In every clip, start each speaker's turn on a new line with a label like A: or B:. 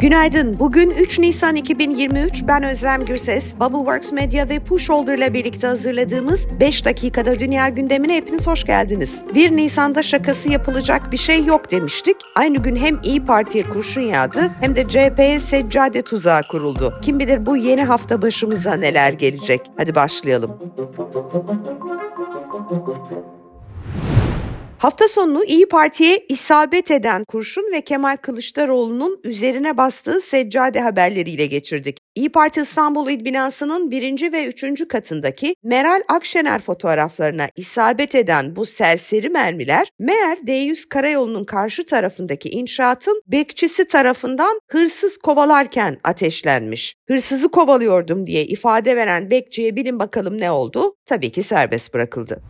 A: Günaydın. Bugün 3 Nisan 2023. Ben Özlem Gürses. Bubbleworks Media ve Pushholder ile birlikte hazırladığımız 5 dakikada dünya gündemine hepiniz hoş geldiniz. 1 Nisan'da şakası yapılacak bir şey yok demiştik. Aynı gün hem İyi Parti'ye kurşun yağdı hem de CHP'ye seccade tuzağı kuruldu. Kim bilir bu yeni hafta başımıza neler gelecek. Hadi başlayalım. Hafta sonunu İyi Parti'ye isabet eden kurşun ve Kemal Kılıçdaroğlu'nun üzerine bastığı seccade haberleriyle geçirdik. İyi Parti İstanbul İl binasının birinci ve üçüncü katındaki Meral Akşener fotoğraflarına isabet eden bu serseri mermiler meğer D100 karayolunun karşı tarafındaki inşaatın bekçisi tarafından hırsız kovalarken ateşlenmiş. Hırsızı kovalıyordum diye ifade veren bekçiye bilin bakalım ne oldu? Tabii ki serbest bırakıldı.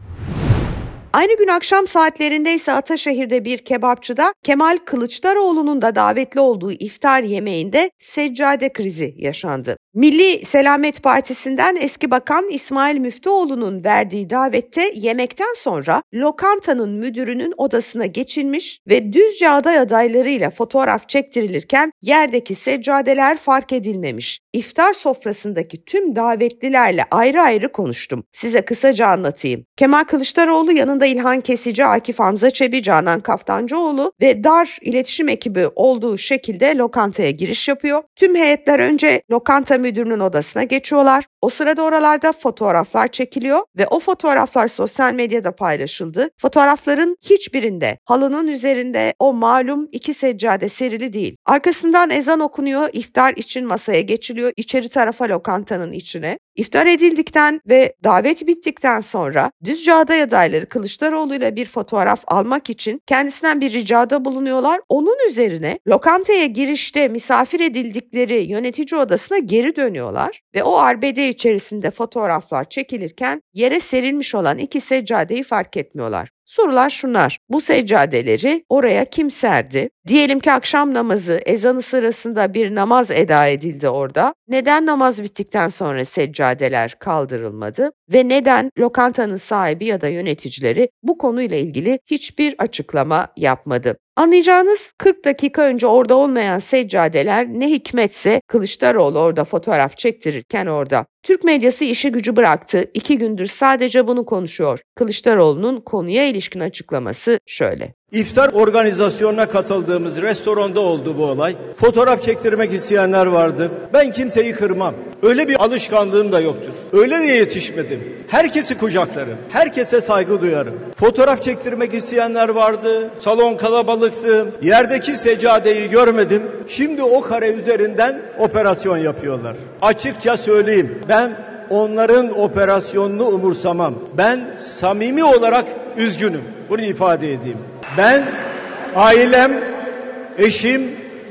A: Aynı gün akşam saatlerinde ise Ataşehir'de bir kebapçıda Kemal Kılıçdaroğlu'nun da davetli olduğu iftar yemeğinde seccade krizi yaşandı. Milli Selamet Partisi'nden eski bakan İsmail Müftüoğlu'nun verdiği davette yemekten sonra lokantanın müdürünün odasına geçilmiş ve Düzce aday adaylarıyla fotoğraf çektirilirken yerdeki seccadeler fark edilmemiş. İftar sofrasındaki tüm davetlilerle ayrı ayrı konuştum. Size kısaca anlatayım. Kemal Kılıçdaroğlu yanında İlhan Kesici, Akif Hamza Çebi, Canan Kaftancıoğlu ve dar iletişim ekibi olduğu şekilde lokantaya giriş yapıyor. Tüm heyetler önce lokanta müdürünün odasına geçiyorlar. O sırada oralarda fotoğraflar çekiliyor ve o fotoğraflar sosyal medyada paylaşıldı. Fotoğrafların hiçbirinde halının üzerinde o malum iki seccade serili değil. Arkasından ezan okunuyor, iftar için masaya geçiliyor, içeri tarafa lokantanın içine. İftar edildikten ve davet bittikten sonra Düzce aday adayları Kılıçdaroğlu ile bir fotoğraf almak için kendisinden bir ricada bulunuyorlar. Onun üzerine lokantaya girişte misafir edildikleri yönetici odasına geri dönüyorlar ve o arbede içerisinde fotoğraflar çekilirken yere serilmiş olan iki seccadeyi fark etmiyorlar. Sorular şunlar. Bu seccadeleri oraya kim serdi? Diyelim ki akşam namazı ezanı sırasında bir namaz eda edildi orada. Neden namaz bittikten sonra seccadeler kaldırılmadı? Ve neden lokantanın sahibi ya da yöneticileri bu konuyla ilgili hiçbir açıklama yapmadı? Anlayacağınız 40 dakika önce orada olmayan seccadeler ne hikmetse Kılıçdaroğlu orada fotoğraf çektirirken orada. Türk medyası işi gücü bıraktı. İki gündür sadece bunu konuşuyor. Kılıçdaroğlu'nun konuya ilişkin açıklaması şöyle.
B: İftar organizasyonuna katıldığımız restoranda oldu bu olay. Fotoğraf çektirmek isteyenler vardı. Ben kimseyi kırmam. Öyle bir alışkanlığım da yoktur. Öyle de yetişmedim. Herkesi kucaklarım. Herkese saygı duyarım. Fotoğraf çektirmek isteyenler vardı. Salon kalabalıktı. Yerdeki seccadeyi görmedim. Şimdi o kare üzerinden operasyon yapıyorlar. Açıkça söyleyeyim. Ben onların operasyonunu umursamam. Ben samimi olarak üzgünüm. Bunu ifade edeyim. Ben, ailem, eşim,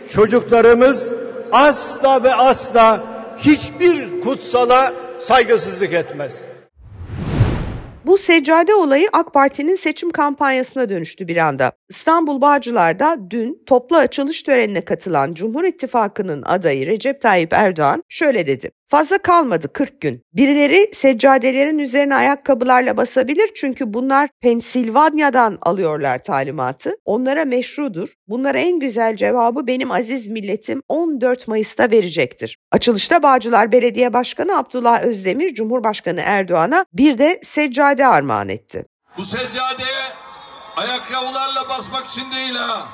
B: çocuklarımız asla ve asla hiçbir kutsala saygısızlık etmez.
A: Bu seccade olayı AK Parti'nin seçim kampanyasına dönüştü bir anda. İstanbul Bağcılar'da dün toplu açılış törenine katılan Cumhur İttifakı'nın adayı Recep Tayyip Erdoğan şöyle dedi. Fazla kalmadı 40 gün. Birileri seccadelerin üzerine ayakkabılarla basabilir çünkü bunlar Pensilvanya'dan alıyorlar talimatı. Onlara meşrudur. Bunlara en güzel cevabı benim aziz milletim 14 Mayıs'ta verecektir. Açılışta Bağcılar Belediye Başkanı Abdullah Özdemir Cumhurbaşkanı Erdoğan'a bir de seccade armağan etti.
C: Bu seccadeye ayakkabılarla basmak için değil ha.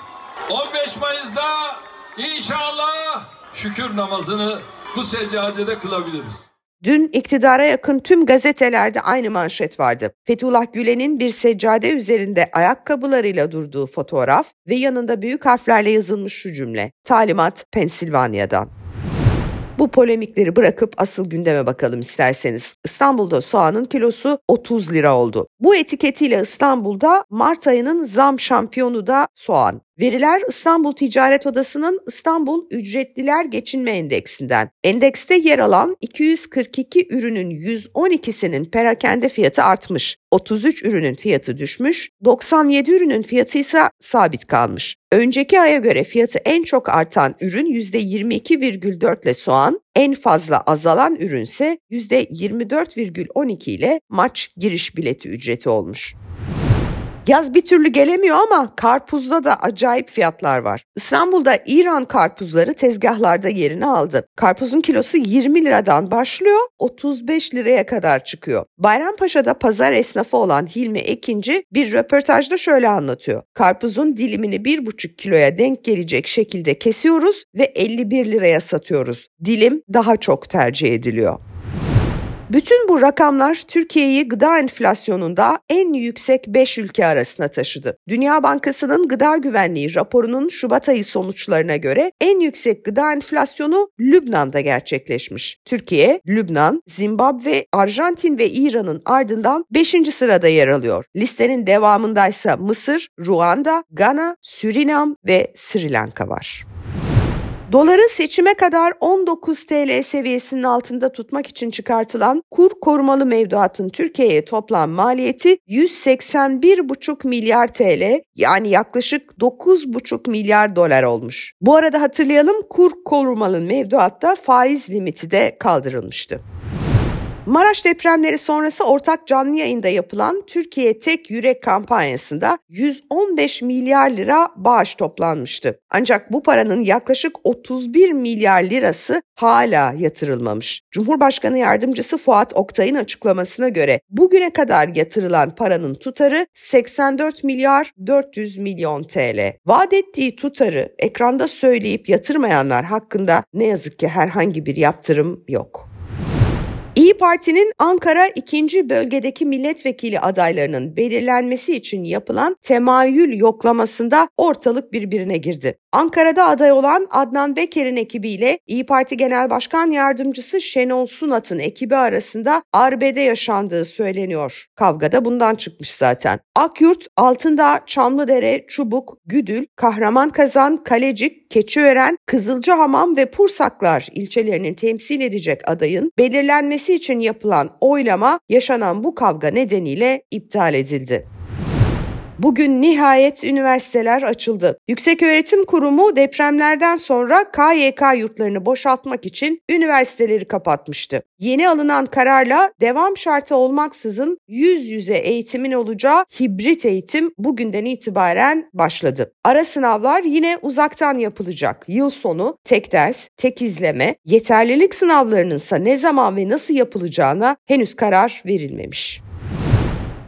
C: 15 Mayıs'ta inşallah şükür namazını bu seccadede kılabiliriz.
A: Dün iktidara yakın tüm gazetelerde aynı manşet vardı. Fethullah Gülen'in bir seccade üzerinde ayakkabılarıyla durduğu fotoğraf ve yanında büyük harflerle yazılmış şu cümle. Talimat Pensilvanya'dan. Bu polemikleri bırakıp asıl gündeme bakalım isterseniz. İstanbul'da soğanın kilosu 30 lira oldu. Bu etiketiyle İstanbul'da Mart ayının zam şampiyonu da soğan. Veriler İstanbul Ticaret Odası'nın İstanbul Ücretliler Geçinme Endeksinden. Endekste yer alan 242 ürünün 112'sinin perakende fiyatı artmış. 33 ürünün fiyatı düşmüş, 97 ürünün fiyatı ise sabit kalmış. Önceki aya göre fiyatı en çok artan ürün %22,4 ile soğan, en fazla azalan ürünse %24,12 ile maç giriş bileti ücreti olmuş. Yaz bir türlü gelemiyor ama karpuzda da acayip fiyatlar var. İstanbul'da İran karpuzları tezgahlarda yerini aldı. Karpuzun kilosu 20 liradan başlıyor, 35 liraya kadar çıkıyor. Bayrampaşa'da pazar esnafı olan Hilmi Ekinci bir röportajda şöyle anlatıyor. Karpuzun dilimini 1,5 kiloya denk gelecek şekilde kesiyoruz ve 51 liraya satıyoruz. Dilim daha çok tercih ediliyor. Bütün bu rakamlar Türkiye'yi gıda enflasyonunda en yüksek 5 ülke arasına taşıdı. Dünya Bankası'nın gıda güvenliği raporunun Şubat ayı sonuçlarına göre en yüksek gıda enflasyonu Lübnan'da gerçekleşmiş. Türkiye, Lübnan, Zimbabwe, Arjantin ve İran'ın ardından 5. sırada yer alıyor. Listenin devamındaysa Mısır, Ruanda, Gana, Surinam ve Sri Lanka var. Doları seçime kadar 19 TL seviyesinin altında tutmak için çıkartılan kur korumalı mevduatın Türkiye'ye toplam maliyeti 181,5 milyar TL yani yaklaşık 9,5 milyar dolar olmuş. Bu arada hatırlayalım kur korumalı mevduatta faiz limiti de kaldırılmıştı. Maraş depremleri sonrası ortak canlı yayında yapılan Türkiye Tek Yürek kampanyasında 115 milyar lira bağış toplanmıştı. Ancak bu paranın yaklaşık 31 milyar lirası hala yatırılmamış. Cumhurbaşkanı Yardımcısı Fuat Oktay'ın açıklamasına göre bugüne kadar yatırılan paranın tutarı 84 milyar 400 milyon TL. Vaat ettiği tutarı ekranda söyleyip yatırmayanlar hakkında ne yazık ki herhangi bir yaptırım yok. İyi Parti'nin Ankara 2. bölgedeki milletvekili adaylarının belirlenmesi için yapılan temayül yoklamasında ortalık birbirine girdi. Ankara'da aday olan Adnan Beker'in ekibiyle İyi Parti Genel Başkan Yardımcısı Şenol Sunat'ın ekibi arasında arbede yaşandığı söyleniyor. Kavga da bundan çıkmış zaten. Akyurt, Altındağ, Çamlıdere, Çubuk, Güdül, Kahramankazan, Kalecik, Keçiören, Kızılcahamam ve Pursaklar ilçelerinin temsil edecek adayın belirlenmesi için yapılan oylama yaşanan bu kavga nedeniyle iptal edildi. Bugün nihayet üniversiteler açıldı. Yükseköğretim Kurumu depremlerden sonra KYK yurtlarını boşaltmak için üniversiteleri kapatmıştı. Yeni alınan kararla devam şartı olmaksızın yüz yüze eğitimin olacağı hibrit eğitim bugünden itibaren başladı. Ara sınavlar yine uzaktan yapılacak. Yıl sonu tek ders, tek izleme, yeterlilik sınavlarının ise ne zaman ve nasıl yapılacağına henüz karar verilmemiş.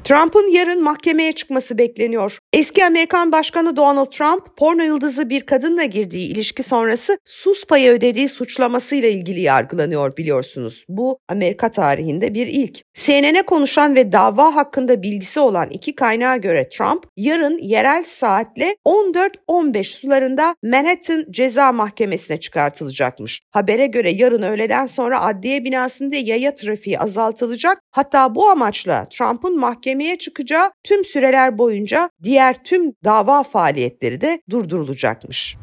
A: Trump'ın yarın mahkemeye çıkması bekleniyor. Eski Amerikan Başkanı Donald Trump, porno yıldızı bir kadınla girdiği ilişki sonrası sus payı ödediği suçlamasıyla ilgili yargılanıyor biliyorsunuz. Bu Amerika tarihinde bir ilk. CNN'e konuşan ve dava hakkında bilgisi olan iki kaynağa göre Trump, yarın yerel saatle 14-15 sularında Manhattan Ceza Mahkemesi'ne çıkartılacakmış. Habere göre yarın öğleden sonra adliye binasında yaya trafiği azaltılacak. Hatta bu amaçla Trump'ın mahkeme mahkemeye çıkacağı tüm süreler boyunca diğer tüm dava faaliyetleri de durdurulacakmış.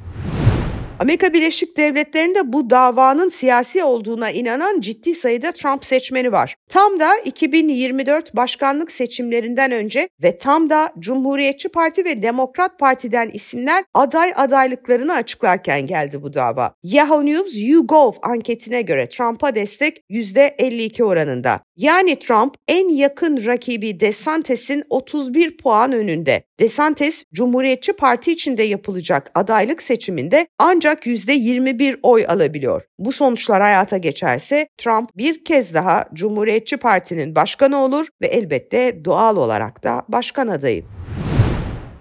A: Amerika Birleşik Devletleri'nde bu davanın siyasi olduğuna inanan ciddi sayıda Trump seçmeni var. Tam da 2024 başkanlık seçimlerinden önce ve tam da Cumhuriyetçi Parti ve Demokrat Parti'den isimler aday adaylıklarını açıklarken geldi bu dava. Yahoo News YouGov anketine göre Trump'a destek %52 oranında. Yani Trump en yakın rakibi DeSantis'in 31 puan önünde. DeSantis, Cumhuriyetçi Parti içinde yapılacak adaylık seçiminde ancak %21 oy alabiliyor. Bu sonuçlar hayata geçerse Trump bir kez daha Cumhuriyetçi Parti'nin başkanı olur ve elbette doğal olarak da başkan adayı.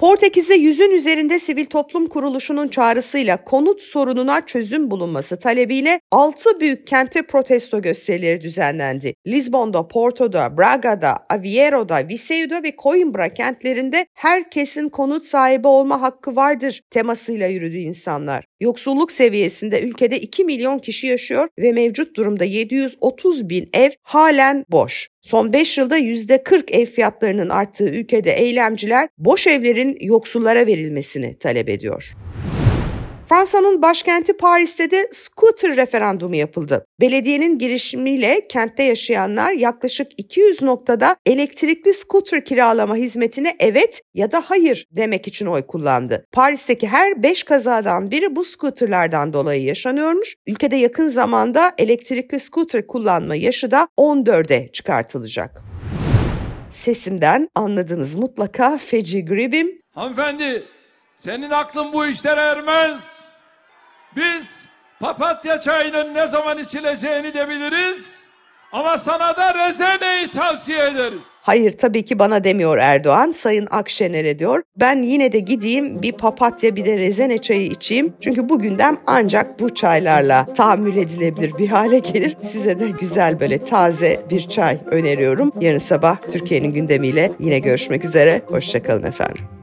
A: Portekiz'de yüzün üzerinde sivil toplum kuruluşunun çağrısıyla konut sorununa çözüm bulunması talebiyle 6 büyük kente protesto gösterileri düzenlendi. Lisbon'da, Porto'da, Braga'da, Aviero'da, Viseu'da ve Coimbra kentlerinde herkesin konut sahibi olma hakkı vardır temasıyla yürüdü insanlar. Yoksulluk seviyesinde ülkede 2 milyon kişi yaşıyor ve mevcut durumda 730 bin ev halen boş. Son 5 yılda %40 ev fiyatlarının arttığı ülkede eylemciler boş evlerin yoksullara verilmesini talep ediyor. Fransa'nın başkenti Paris'te de scooter referandumu yapıldı. Belediyenin girişimiyle kentte yaşayanlar yaklaşık 200 noktada elektrikli scooter kiralama hizmetine evet ya da hayır demek için oy kullandı. Paris'teki her 5 kazadan biri bu scooterlardan dolayı yaşanıyormuş. Ülkede yakın zamanda elektrikli scooter kullanma yaşı da 14'e çıkartılacak. Sesimden anladınız mutlaka feci gribim.
C: Hanımefendi senin aklın bu işlere ermez. Biz papatya çayının ne zaman içileceğini de biliriz. Ama sana da rezeneyi tavsiye ederiz.
A: Hayır tabii ki bana demiyor Erdoğan, Sayın Akşener'e diyor. Ben yine de gideyim bir papatya bir de rezene çayı içeyim. Çünkü bu gündem ancak bu çaylarla tahammül edilebilir bir hale gelir. Size de güzel böyle taze bir çay öneriyorum. Yarın sabah Türkiye'nin gündemiyle yine görüşmek üzere. Hoşçakalın efendim.